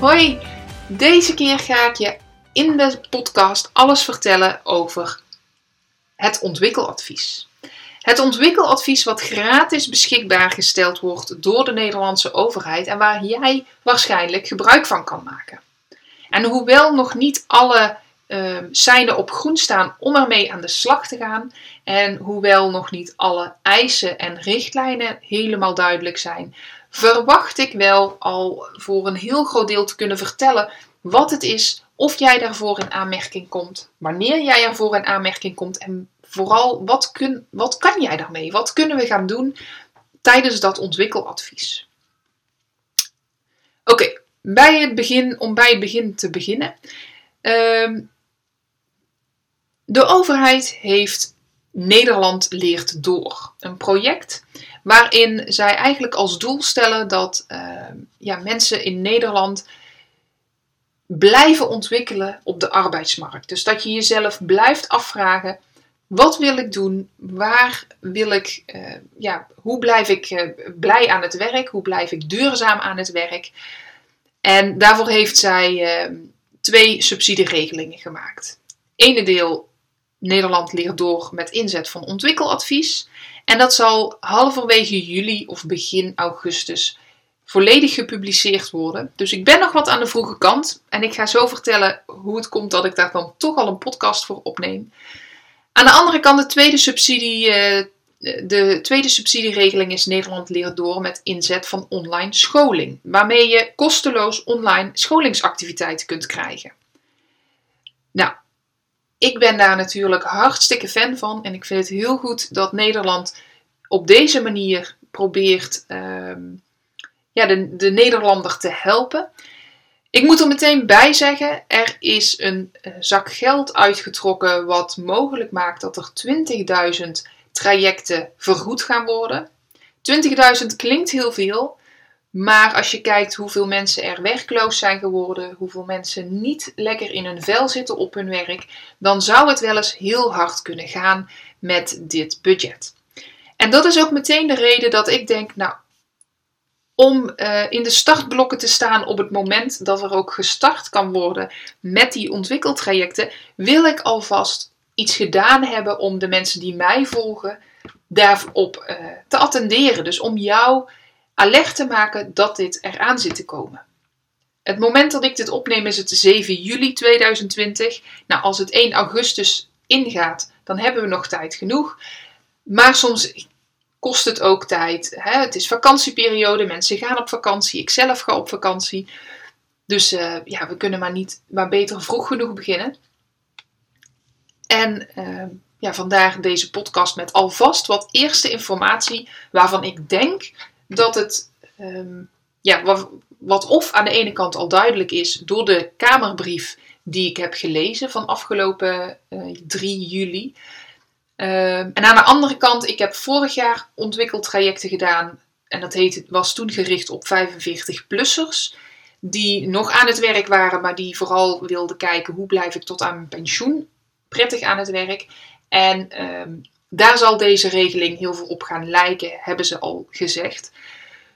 Hoi. Deze keer ga ik je in de podcast alles vertellen over het ontwikkeladvies. Het ontwikkeladvies wat gratis beschikbaar gesteld wordt door de Nederlandse overheid en waar jij waarschijnlijk gebruik van kan maken. En hoewel nog niet alle uh, seinen op groen staan om ermee aan de slag te gaan, en hoewel nog niet alle eisen en richtlijnen helemaal duidelijk zijn, verwacht ik wel al voor een heel groot deel te kunnen vertellen wat het is, of jij daarvoor in aanmerking komt, wanneer jij ervoor in aanmerking komt en vooral wat, kun, wat kan jij daarmee? Wat kunnen we gaan doen tijdens dat ontwikkeladvies? Oké, bij het begin, om bij het begin te beginnen. Ehm, de overheid heeft Nederland leert door. Een project waarin zij eigenlijk als doel stellen dat uh, ja, mensen in Nederland blijven ontwikkelen op de arbeidsmarkt. Dus dat je jezelf blijft afvragen: wat wil ik doen? Waar wil ik, uh, ja, hoe blijf ik uh, blij aan het werk? Hoe blijf ik duurzaam aan het werk? En daarvoor heeft zij ehm, twee subsidieregelingen gemaakt. Ene deel Nederland leert door met inzet van ontwikkeladvies. En dat zal halverwege juli of begin augustus volledig gepubliceerd worden. Dus ik ben nog wat aan de vroege kant. En ik ga zo vertellen hoe het komt dat ik daar dan toch al een podcast voor opneem. Aan de andere kant, de tweede subsidie. Eh, de tweede subsidieregeling is Nederland leert door met inzet van online scholing, waarmee je kosteloos online scholingsactiviteiten kunt krijgen. Nou, ik ben daar natuurlijk hartstikke fan van en ik vind het heel goed dat Nederland op deze manier probeert uh, ja, de, de Nederlander te helpen. Ik moet er meteen bij zeggen, er is een uh, zak geld uitgetrokken wat mogelijk maakt dat er 20.000 trajecten vergoed gaan worden. 20.000 klinkt heel veel, maar als je kijkt hoeveel mensen er werkloos zijn geworden, hoeveel mensen niet lekker in hun vel zitten op hun werk, dan zou het wel eens heel hard kunnen gaan met dit budget. En dat is ook meteen de reden dat ik denk, nou, om uh, in de startblokken te staan op het moment dat er ook gestart kan worden met die ontwikkeltrajecten, wil ik alvast iets gedaan hebben om de mensen die mij volgen daarop uh, te attenderen. Dus om jou alert te maken dat dit eraan zit te komen. Het moment dat ik dit opneem is het 7 juli 2020. Nou, als het 1 augustus ingaat, dan hebben we nog tijd genoeg. Maar soms kost het ook tijd. Hè? Het is vakantieperiode, mensen gaan op vakantie, ik zelf ga op vakantie. Dus uh, ja, we kunnen maar, niet, maar beter vroeg genoeg beginnen. En uh, ja, vandaar deze podcast met alvast wat eerste informatie waarvan ik denk dat het, um, ja, wat, of aan de ene kant al duidelijk is door de Kamerbrief die ik heb gelezen van afgelopen uh, eh, 3 juli. Uh, en aan de andere kant, ik heb vorig jaar ontwikkeltrajecten gedaan. En dat heet, was toen gericht op 45-plussers. Die nog aan het werk waren, maar die vooral wilden kijken hoe blijf ik tot aan mijn pensioen prettig aan het werk. En um, daar zal deze regeling heel veel op gaan lijken, hebben ze al gezegd.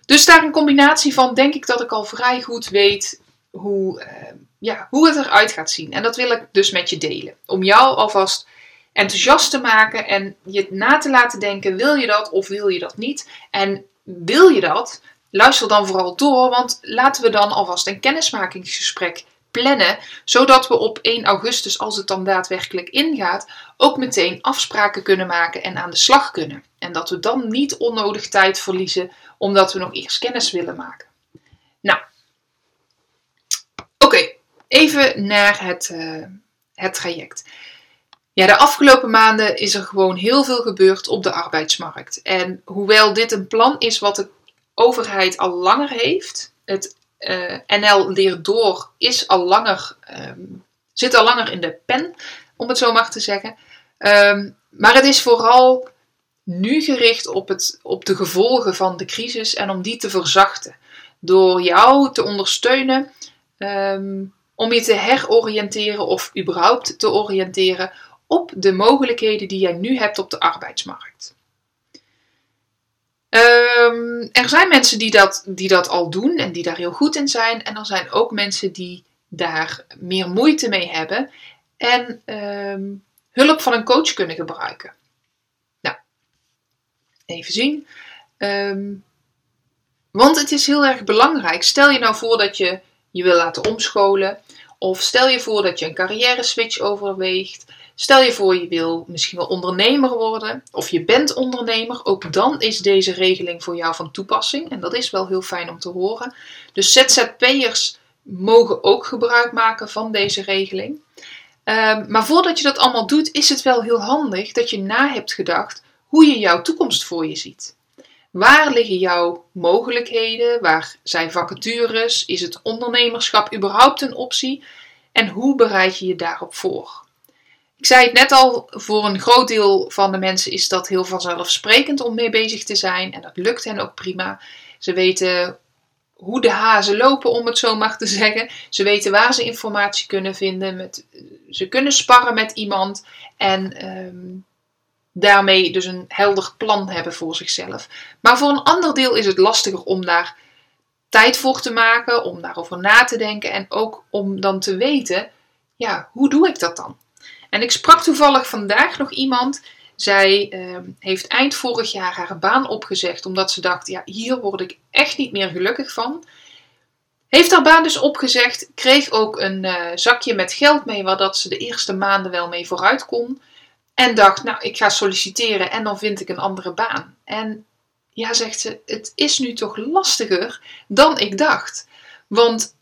Dus daar een combinatie van denk ik dat ik al vrij goed weet hoe, uh, ja, hoe het eruit gaat zien. En dat wil ik dus met je delen. Om jou alvast enthousiast te maken en je na te laten denken: wil je dat of wil je dat niet? En wil je dat? Luister dan vooral door, want laten we dan alvast een kennismakingsgesprek plannen, zodat we op 1 augustus, als het dan daadwerkelijk ingaat, ook meteen afspraken kunnen maken en aan de slag kunnen. En dat we dan niet onnodig tijd verliezen omdat we nog eerst kennis willen maken. Nou, oké, even naar het, uh, het traject. Ja, de afgelopen maanden is er gewoon heel veel gebeurd op de arbeidsmarkt. En hoewel dit een plan is wat ik overheid al langer heeft. Het uh, NL leert door is al langer, um, zit al langer in de pen, om het zo maar te zeggen. Um, maar het is vooral nu gericht op, het, op de gevolgen van de crisis en om die te verzachten. Door jou te ondersteunen um, om je te heroriënteren of überhaupt te oriënteren op de mogelijkheden die jij nu hebt op de arbeidsmarkt. Um, er zijn mensen die dat, die dat al doen en die daar heel goed in zijn. En er zijn ook mensen die daar meer moeite mee hebben en um, hulp van een coach kunnen gebruiken. Nou, even zien. Um, want het is heel erg belangrijk. Stel je nou voor dat je je wil laten omscholen. Of stel je voor dat je een carrière switch overweegt. Stel je voor je wil misschien wel ondernemer worden. Of je bent ondernemer. Ook dan is deze regeling voor jou van toepassing. En dat is wel heel fijn om te horen. Dus ZZP'ers mogen ook gebruik maken van deze regeling. Um, maar voordat je dat allemaal doet, is het wel heel handig dat je na hebt gedacht hoe je jouw toekomst voor je ziet. Waar liggen jouw mogelijkheden? Waar zijn vacatures? Is het ondernemerschap überhaupt een optie? En hoe bereid je je daarop voor? Ik zei het net al, voor een groot deel van de mensen is dat heel vanzelfsprekend om mee bezig te zijn. En dat lukt hen ook prima. Ze weten hoe de hazen lopen, om het zo maar te zeggen. Ze weten waar ze informatie kunnen vinden. Met, ze kunnen sparren met iemand. En um, daarmee dus een helder plan hebben voor zichzelf. Maar voor een ander deel is het lastiger om daar tijd voor te maken, om daarover na te denken en ook om dan te weten, ja, hoe doe ik dat dan? En ik sprak toevallig vandaag nog iemand. Zij uh, heeft eind vorig jaar haar baan opgezegd omdat ze dacht, ja, hier word ik echt niet meer gelukkig van. Heeft haar baan dus opgezegd, kreeg ook een uh, zakje met geld mee waar dat ze de eerste maanden wel mee vooruit kon. En dacht, nou, ik ga solliciteren en dan vind ik een andere baan. En ja, zegt ze, het is nu toch lastiger dan ik dacht. Want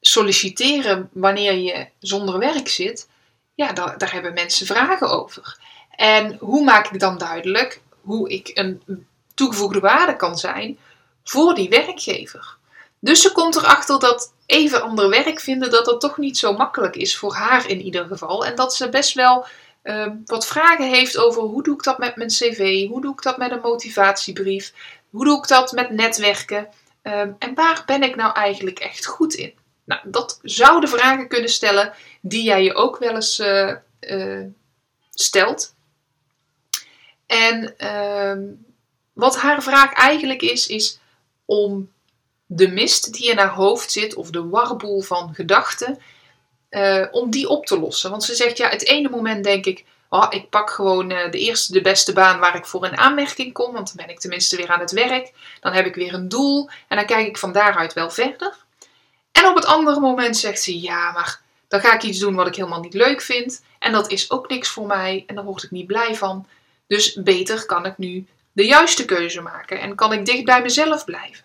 solliciteren wanneer je zonder werk zit, ja, daar, daar hebben mensen vragen over. En hoe maak ik dan duidelijk hoe ik een toegevoegde waarde kan zijn voor die werkgever? Dus ze komt erachter dat even ander werk vinden, dat dat toch niet zo makkelijk is voor haar in ieder geval. En dat ze best wel Ehm, wat vragen heeft over hoe doe ik dat met mijn cv, hoe doe ik dat met een motivatiebrief, hoe doe ik dat met netwerken um, en waar ben ik nou eigenlijk echt goed in? Nou, dat zouden vragen kunnen stellen die jij je ook wel eens uh, uh, stelt. En uh, wat haar vraag eigenlijk is, is om de mist die in haar hoofd zit, of de warboel van gedachten, uh, om die op te lossen. Want ze zegt, ja, het ene moment denk ik, oh, ik pak gewoon uh, de eerste, de beste baan waar ik voor in aanmerking kom, want dan ben ik tenminste weer aan het werk. Dan heb ik weer een doel en dan kijk ik van daaruit wel verder. En op het andere moment zegt ze, ja, maar dan ga ik iets doen wat ik helemaal niet leuk vind. En dat is ook niks voor mij en daar word ik niet blij van. Dus beter kan ik nu de juiste keuze maken en kan ik dicht bij mezelf blijven.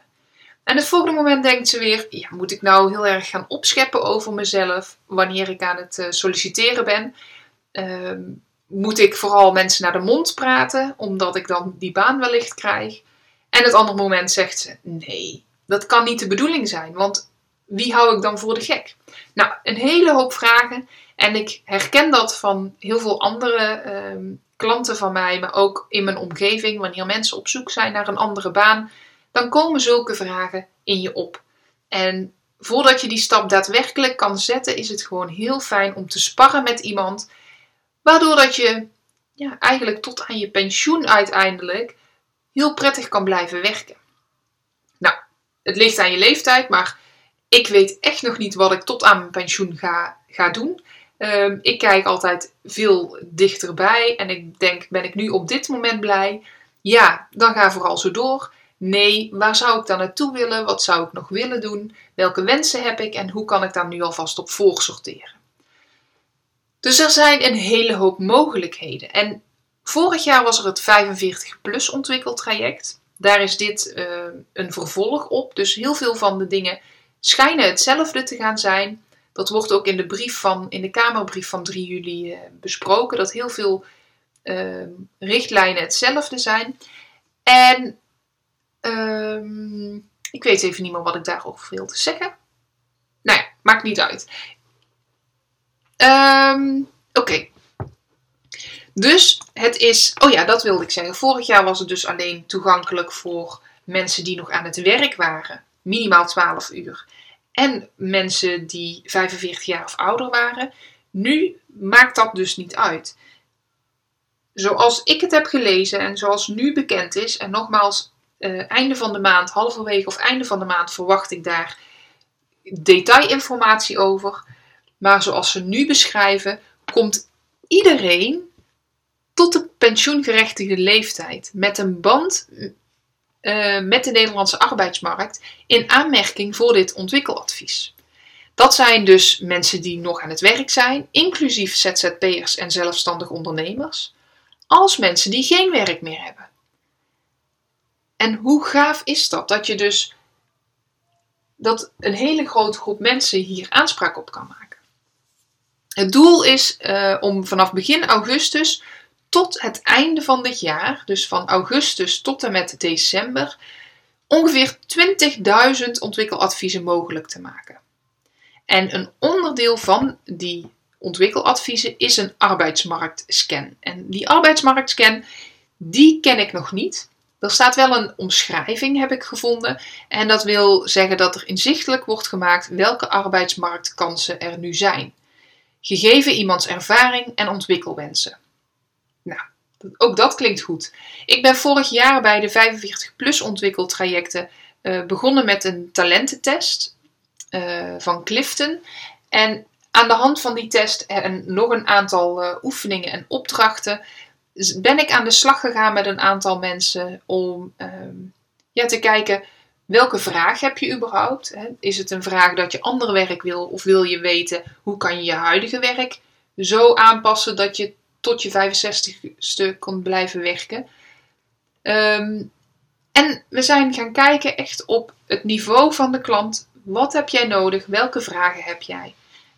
En het volgende moment denkt ze weer: ja, moet ik nou heel erg gaan opscheppen over mezelf wanneer ik aan het uh, solliciteren ben? Uh, moet ik vooral mensen naar de mond praten, omdat ik dan die baan wellicht krijg? En het andere moment zegt ze: nee, dat kan niet de bedoeling zijn, want wie hou ik dan voor de gek? Nou, een hele hoop vragen. En ik herken dat van heel veel andere uh, klanten van mij, maar ook in mijn omgeving, wanneer mensen op zoek zijn naar een andere baan dan komen zulke vragen in je op. En voordat je die stap daadwerkelijk kan zetten, is het gewoon heel fijn om te sparren met iemand, waardoor dat je ja, eigenlijk tot aan je pensioen uiteindelijk heel prettig kan blijven werken. Nou, het ligt aan je leeftijd, maar ik weet echt nog niet wat ik tot aan mijn pensioen ga, ga doen. Um, ik kijk altijd veel dichterbij en ik denk, ben ik nu op dit moment blij? Ja, dan ga vooral zo door. Nee, waar zou ik dan naartoe willen? Wat zou ik nog willen doen? Welke wensen heb ik en hoe kan ik daar nu alvast op voorsorteren? Dus er zijn een hele hoop mogelijkheden. En vorig jaar was er het 45-plus ontwikkeltraject. Daar is dit uh, een vervolg op. Dus heel veel van de dingen schijnen hetzelfde te gaan zijn. Dat wordt ook in de brief van, in de Kamerbrief van 3 juli uh, besproken. Dat heel veel uh, richtlijnen hetzelfde zijn. En ehm, ik weet even niet meer wat ik daarover wil te zeggen. Nou ja, maakt niet uit. Ehm, oké. Dus het is, oh ja, dat wilde ik zeggen. Vorig jaar was het dus alleen toegankelijk voor mensen die nog aan het werk waren, minimaal 12 uur. En mensen die 45 jaar of ouder waren. Nu maakt dat dus niet uit. Zoals ik het heb gelezen en zoals nu bekend is, en nogmaals, uh, einde van de maand, halverwege of einde van de maand verwacht ik daar detailinformatie over. Maar zoals ze nu beschrijven, komt iedereen tot de pensioengerechtigde leeftijd met een band uh, met de Nederlandse arbeidsmarkt in aanmerking voor dit ontwikkeladvies. Dat zijn dus mensen die nog aan het werk zijn, inclusief ZZP'ers en zelfstandig ondernemers, als mensen die geen werk meer hebben. En hoe gaaf is dat? Dat je dus dat een hele grote groep mensen hier aanspraak op kan maken. Het doel is uh, om vanaf begin augustus tot het einde van dit jaar, dus van augustus tot en met december, ongeveer 20.000 ontwikkeladviezen mogelijk te maken. En een onderdeel van die ontwikkeladviezen is een arbeidsmarktscan. En die arbeidsmarktscan, die ken ik nog niet. Er staat wel een omschrijving, heb ik gevonden. En dat wil zeggen dat er inzichtelijk wordt gemaakt welke arbeidsmarktkansen er nu zijn. Gegeven iemands ervaring en ontwikkelwensen. Nou, ook dat klinkt goed. Ik ben vorig jaar bij de 45-plus ontwikkeltrajecten uh, begonnen met een talententest uh, van Clifton. En aan de hand van die test en nog een aantal uh, oefeningen en opdrachten ben ik aan de slag gegaan met een aantal mensen om ehm, ja, te kijken welke vraag heb je überhaupt. Hè? Is het een vraag dat je ander werk wil of wil je weten hoe kan je je huidige werk zo aanpassen dat je tot je 65ste kon blijven werken. Ehm, en we zijn gaan kijken echt op het niveau van de klant. Wat heb jij nodig? Welke vragen heb jij?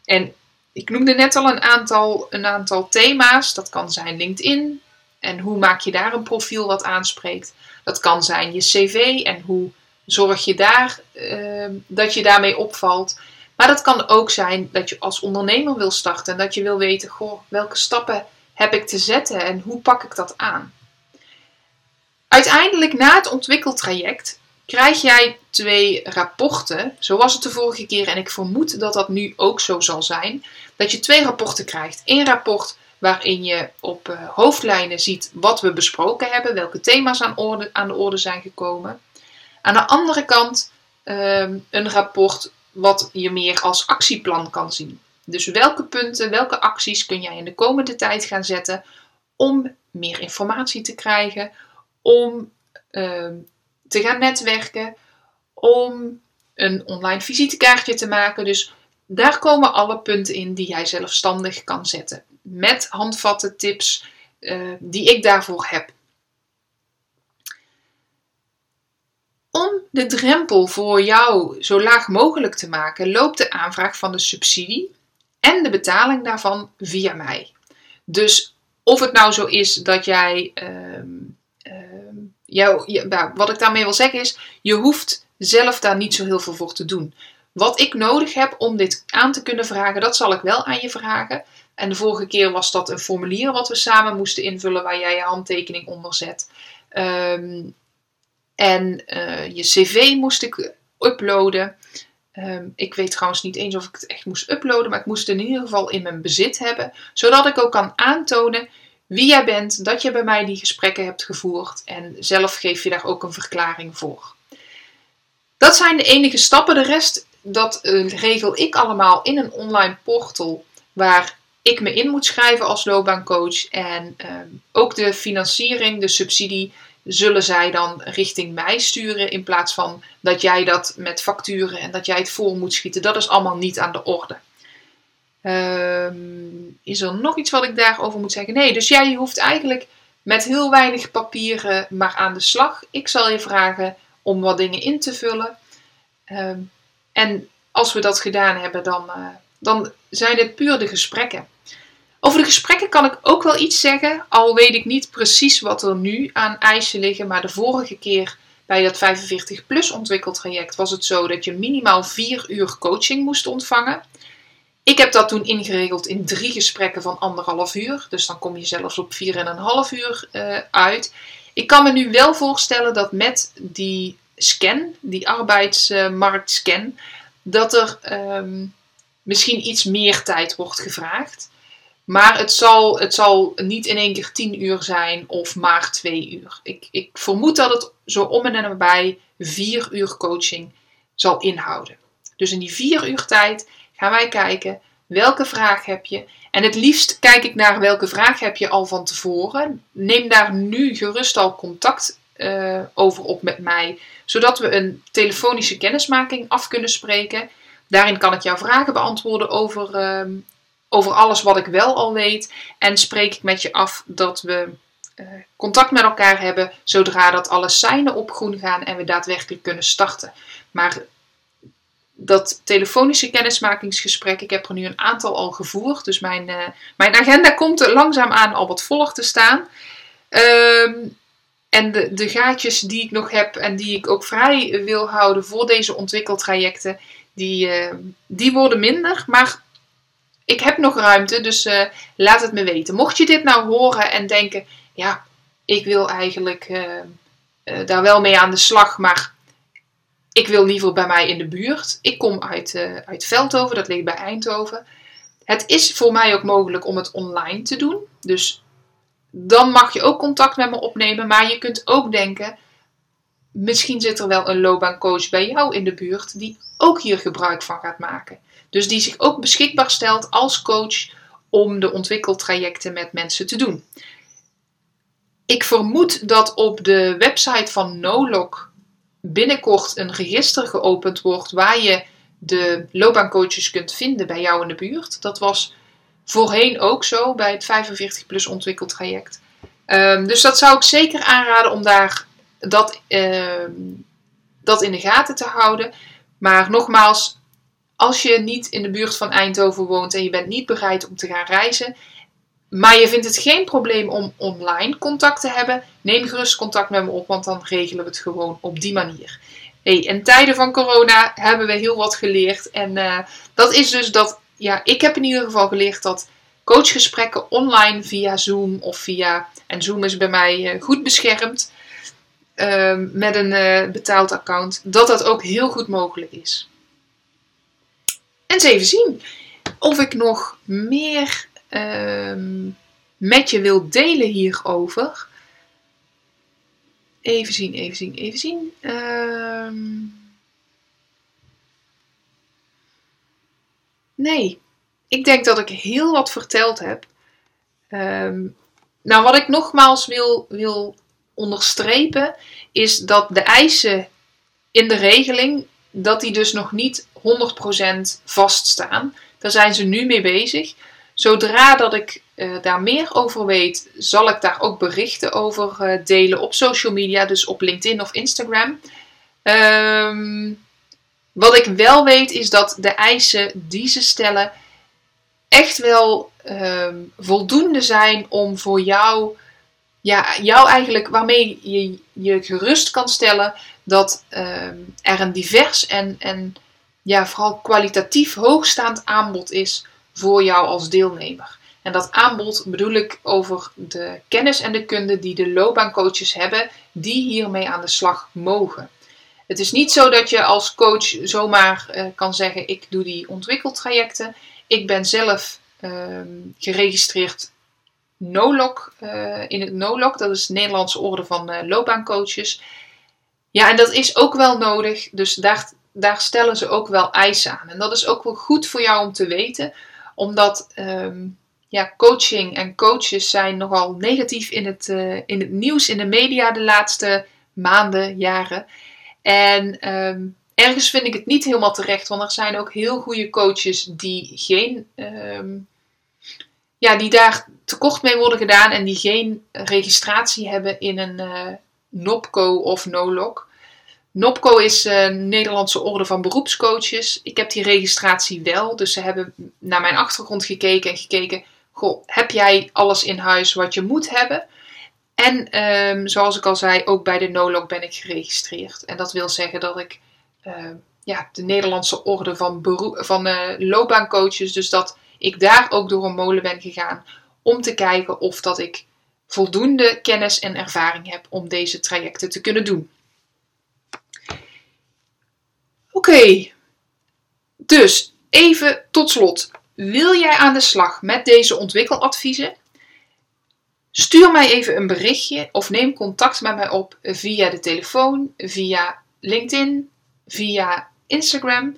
En ik noemde net al een aantal, een aantal thema's. Dat kan zijn LinkedIn. En hoe maak je daar een profiel wat aanspreekt? Dat kan zijn je cv en hoe zorg je daar ehm, dat je daarmee opvalt. Maar dat kan ook zijn dat je als ondernemer wil starten en dat je wil weten, goh, welke stappen heb ik te zetten en hoe pak ik dat aan? Uiteindelijk na het ontwikkeltraject krijg jij twee rapporten, zoals het de vorige keer en ik vermoed dat dat nu ook zo zal zijn, dat je twee rapporten krijgt. Eén rapport waarin je op uh, hoofdlijnen ziet wat we besproken hebben, welke thema's aan, orde, aan de orde zijn gekomen. Aan de andere kant um, een rapport wat je meer als actieplan kan zien. Dus welke punten, welke acties kun jij in de komende tijd gaan zetten om meer informatie te krijgen, om uh, te gaan netwerken, om een online visitekaartje te maken. Dus daar komen alle punten in die jij zelfstandig kan zetten. Met handvatten, tips uh, die ik daarvoor heb. Om de drempel voor jou zo laag mogelijk te maken, loopt de aanvraag van de subsidie en de betaling daarvan via mij. Dus of het nou zo is dat jij. Uh, jou, nou, wat ik daarmee wil zeggen is: je hoeft zelf daar niet zo heel veel voor te doen. Wat ik nodig heb om dit aan te kunnen vragen, dat zal ik wel aan je vragen. En de vorige keer was dat een formulier wat we samen moesten invullen waar jij je handtekening onder zet. Um, en uh, je cv moest ik uploaden. Um, ik weet trouwens niet eens of ik het echt moest uploaden, maar ik moest het in ieder geval in mijn bezit hebben, zodat ik ook kan aantonen wie jij bent, dat je bij mij die gesprekken hebt gevoerd en zelf geef je daar ook een verklaring voor. Dat zijn de enige stappen. De rest, dat uh, regel ik allemaal in een online portal waar ik me in moet schrijven als loopbaancoach. En uh, ook de financiering, de subsidie, zullen zij dan richting mij sturen in plaats van dat jij dat met facturen en dat jij het vol moet schieten. Dat is allemaal niet aan de orde. Um, is er nog iets wat ik daarover moet zeggen? Nee, dus jij hoeft eigenlijk met heel weinig papieren maar aan de slag. Ik zal je vragen om wat dingen in te vullen. Um, en als we dat gedaan hebben, dan, uh, dan zijn het puur de gesprekken. Over de gesprekken kan ik ook wel iets zeggen, al weet ik niet precies wat er nu aan eisen liggen. Maar de vorige keer bij dat 45 plus ontwikkeltraject was het zo dat je minimaal vier uur coaching moest ontvangen. Ik heb dat toen ingeregeld in drie gesprekken van anderhalf uur. Dus dan kom je zelfs op vier en een half uur uh, uit. Ik kan me nu wel voorstellen dat met die scan, die arbeidsmarktscan, dat er ehm, misschien iets meer tijd wordt gevraagd. Maar het zal, het zal niet in één keer 10 uur zijn of maar 2 uur. Ik, ik vermoed dat het zo om en nabij 4 uur coaching zal inhouden. Dus in die 4 uur tijd gaan wij kijken welke vraag heb je. En het liefst kijk ik naar welke vraag heb je al van tevoren. Neem daar nu gerust al contact uh, over op met mij, zodat we een telefonische kennismaking af kunnen spreken. Daarin kan ik jouw vragen beantwoorden over, uh, over alles wat ik wel al weet. En spreek ik met je af dat we uh, contact met elkaar hebben zodra dat alle seinen op groen gaan en we daadwerkelijk kunnen starten. Maar dat telefonische kennismakingsgesprek, ik heb er nu een aantal al gevoerd. Dus mijn, uh, mijn agenda komt er langzaamaan al wat volg te staan. Um, en de, de gaatjes die ik nog heb en die ik ook vrij wil houden voor deze ontwikkeltrajecten, die, uh, die worden minder. Maar ik heb nog ruimte, dus uh, laat het me weten. Mocht je dit nou horen en denken, ja, ik wil eigenlijk uh, daar wel mee aan de slag, maar ik wil liever bij mij in de buurt. Ik kom uit, uit Veldhoven, dat ligt bij Eindhoven. Het is voor mij ook mogelijk om het online te doen. Dus dan mag je ook contact met me opnemen. Maar je kunt ook denken, misschien zit er wel een loopbaancoach bij jou in de buurt die ook hier gebruik van gaat maken. Dus die zich ook beschikbaar stelt als coach om de ontwikkeltrajecten met mensen te doen. Ik vermoed dat op de website van Nolog binnenkort een register geopend wordt waar je de loopbaancoaches kunt vinden bij jou in de buurt. Dat was voorheen ook zo bij het 45 plus ontwikkeltraject. Um, dus dat zou ik zeker aanraden om daar dat, uh, dat in de gaten te houden. Maar nogmaals, als je niet in de buurt van Eindhoven woont en je bent niet bereid om te gaan reizen, maar je vindt het geen probleem om online contact te hebben, neem gerust contact met me op, want dan regelen we het gewoon op die manier. Hey, in tijden van corona hebben we heel wat geleerd. En uh, dat is dus dat ja, ik heb in ieder geval geleerd dat coachgesprekken online via Zoom of via. En Zoom is bij mij uh, goed beschermd. Uh, met een uh, betaald account. Dat dat ook heel goed mogelijk is. En eens even zien of ik nog meer ehm, met je wil delen hierover. Even zien, even zien, even zien. Ehm Nee, ik denk dat ik heel wat verteld heb. Um, nou, wat ik nogmaals wil, wil onderstrepen, is dat de eisen in de regeling, dat die dus nog niet 100% vaststaan. Daar zijn ze nu mee bezig. Zodra dat ik uh, daar meer over weet, zal ik daar ook berichten over uh, delen op social media, dus op LinkedIn of Instagram. Um, wat ik wel weet is dat de eisen die ze stellen echt wel um, voldoende zijn om voor jou, ja, jou eigenlijk waarmee je je gerust kan stellen dat um, er een divers en, en ja, vooral kwalitatief hoogstaand aanbod is voor jou als deelnemer. En dat aanbod bedoel ik over de kennis en de kunde die de loopbaancoaches hebben, die hiermee aan de slag mogen. Het is niet zo dat je als coach zomaar uh, kan zeggen: ik doe die ontwikkeltrajecten. Ik ben zelf uh, geregistreerd NOLOC, uh, in het NOLOC, dat is de Nederlandse Orde van uh, Loopbaancoaches. Ja, en dat is ook wel nodig, dus daar, daar stellen ze ook wel eisen aan. En dat is ook wel goed voor jou om te weten, omdat um, ja, coaching en coaches zijn nogal negatief in het, in het nieuws, in de media de laatste maanden, jaren. En um, ergens vind ik het niet helemaal terecht, want er zijn ook heel goede coaches die geen. Um, ja, die daar tekort mee worden gedaan en die geen registratie hebben in een uh, NOPCO of NOLOC. NOPCO is Nederlandse orde van beroepscoaches. Ik heb die registratie wel, dus ze hebben naar mijn achtergrond gekeken en gekeken: goh, heb jij alles in huis wat je moet hebben? En ehm, zoals ik al zei, ook bij de NOLOG ben ik geregistreerd. En dat wil zeggen dat ik ehm, ja, de Nederlandse orde van, van uh, loopbaancoaches, dus dat ik daar ook door een molen ben gegaan om te kijken of dat ik voldoende kennis en ervaring heb om deze trajecten te kunnen doen. Oké, dus even tot slot. Wil jij aan de slag met deze ontwikkeladviezen? Stuur mij even een berichtje of neem contact met mij op via de telefoon, via LinkedIn, via Instagram.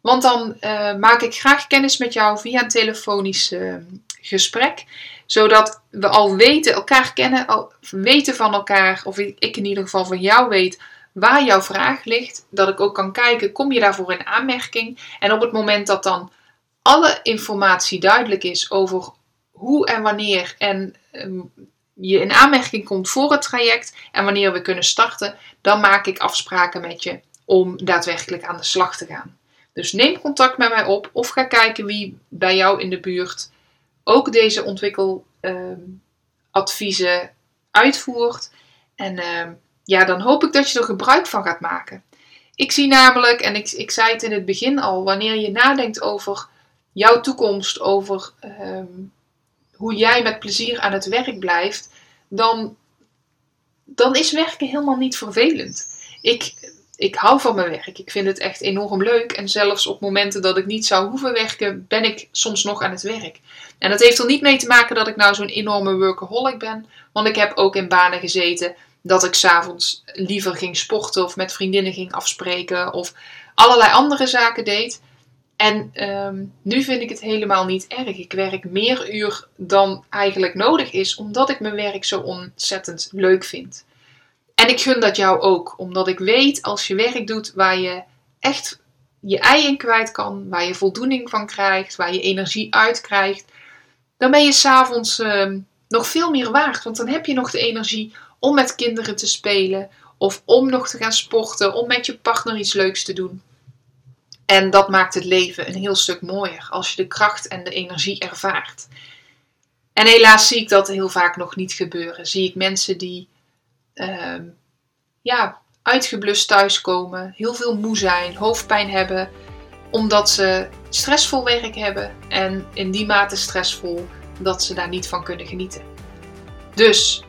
Want dan uh, maak ik graag kennis met jou via een telefonisch uh, gesprek. Zodat we al weten, elkaar kennen, al weten van elkaar, of ik in ieder geval van jou weet waar jouw vraag ligt. Dat ik ook kan kijken, kom je daarvoor in aanmerking? En op het moment dat dan alle informatie duidelijk is over hoe en wanneer en ehm, je in aanmerking komt voor het traject en wanneer we kunnen starten, dan maak ik afspraken met je om daadwerkelijk aan de slag te gaan. Dus neem contact met mij op of ga kijken wie bij jou in de buurt ook deze ontwikkeladviezen uitvoert. En ehm, ja, dan hoop ik dat je er gebruik van gaat maken. Ik zie namelijk, en ik, ik zei het in het begin al, wanneer je nadenkt over jouw toekomst, over hoe jij met plezier aan het werk blijft, dan, dan is werken helemaal niet vervelend. Ik, ik hou van mijn werk. Ik vind het echt enorm leuk. En zelfs op momenten dat ik niet zou hoeven werken, ben ik soms nog aan het werk. En dat heeft er niet mee te maken dat ik nou zo'n enorme workaholic ben. Want ik heb ook in banen gezeten dat ik s'avonds liever ging sporten of met vriendinnen ging afspreken of allerlei andere zaken deed. En ehm, nu vind ik het helemaal niet erg. Ik werk meer uur dan eigenlijk nodig is, omdat ik mijn werk zo ontzettend leuk vind. En ik gun dat jou ook, omdat ik weet als je werk doet waar je echt je ei in kwijt kan, waar je voldoening van krijgt, waar je energie uit krijgt, dan ben je s'avonds uh, nog veel meer waard. Want dan heb je nog de energie om met kinderen te spelen, of om nog te gaan sporten, om met je partner iets leuks te doen. En dat maakt het leven een heel stuk mooier als je de kracht en de energie ervaart. En helaas zie ik dat heel vaak nog niet gebeuren. Zie ik mensen die uh, ja, uitgeblust thuiskomen, heel veel moe zijn, hoofdpijn hebben, omdat ze stressvol werk hebben en in die mate stressvol dat ze daar niet van kunnen genieten. Dus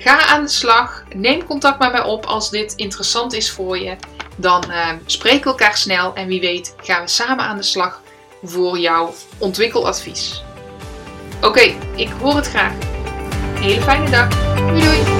ga aan de slag, neem contact met mij op als dit interessant is voor je dan uh, spreken we elkaar snel en wie weet gaan we samen aan de slag voor jouw ontwikkeladvies. Oké, ik hoor het graag. hele fijne dag. Doei doei!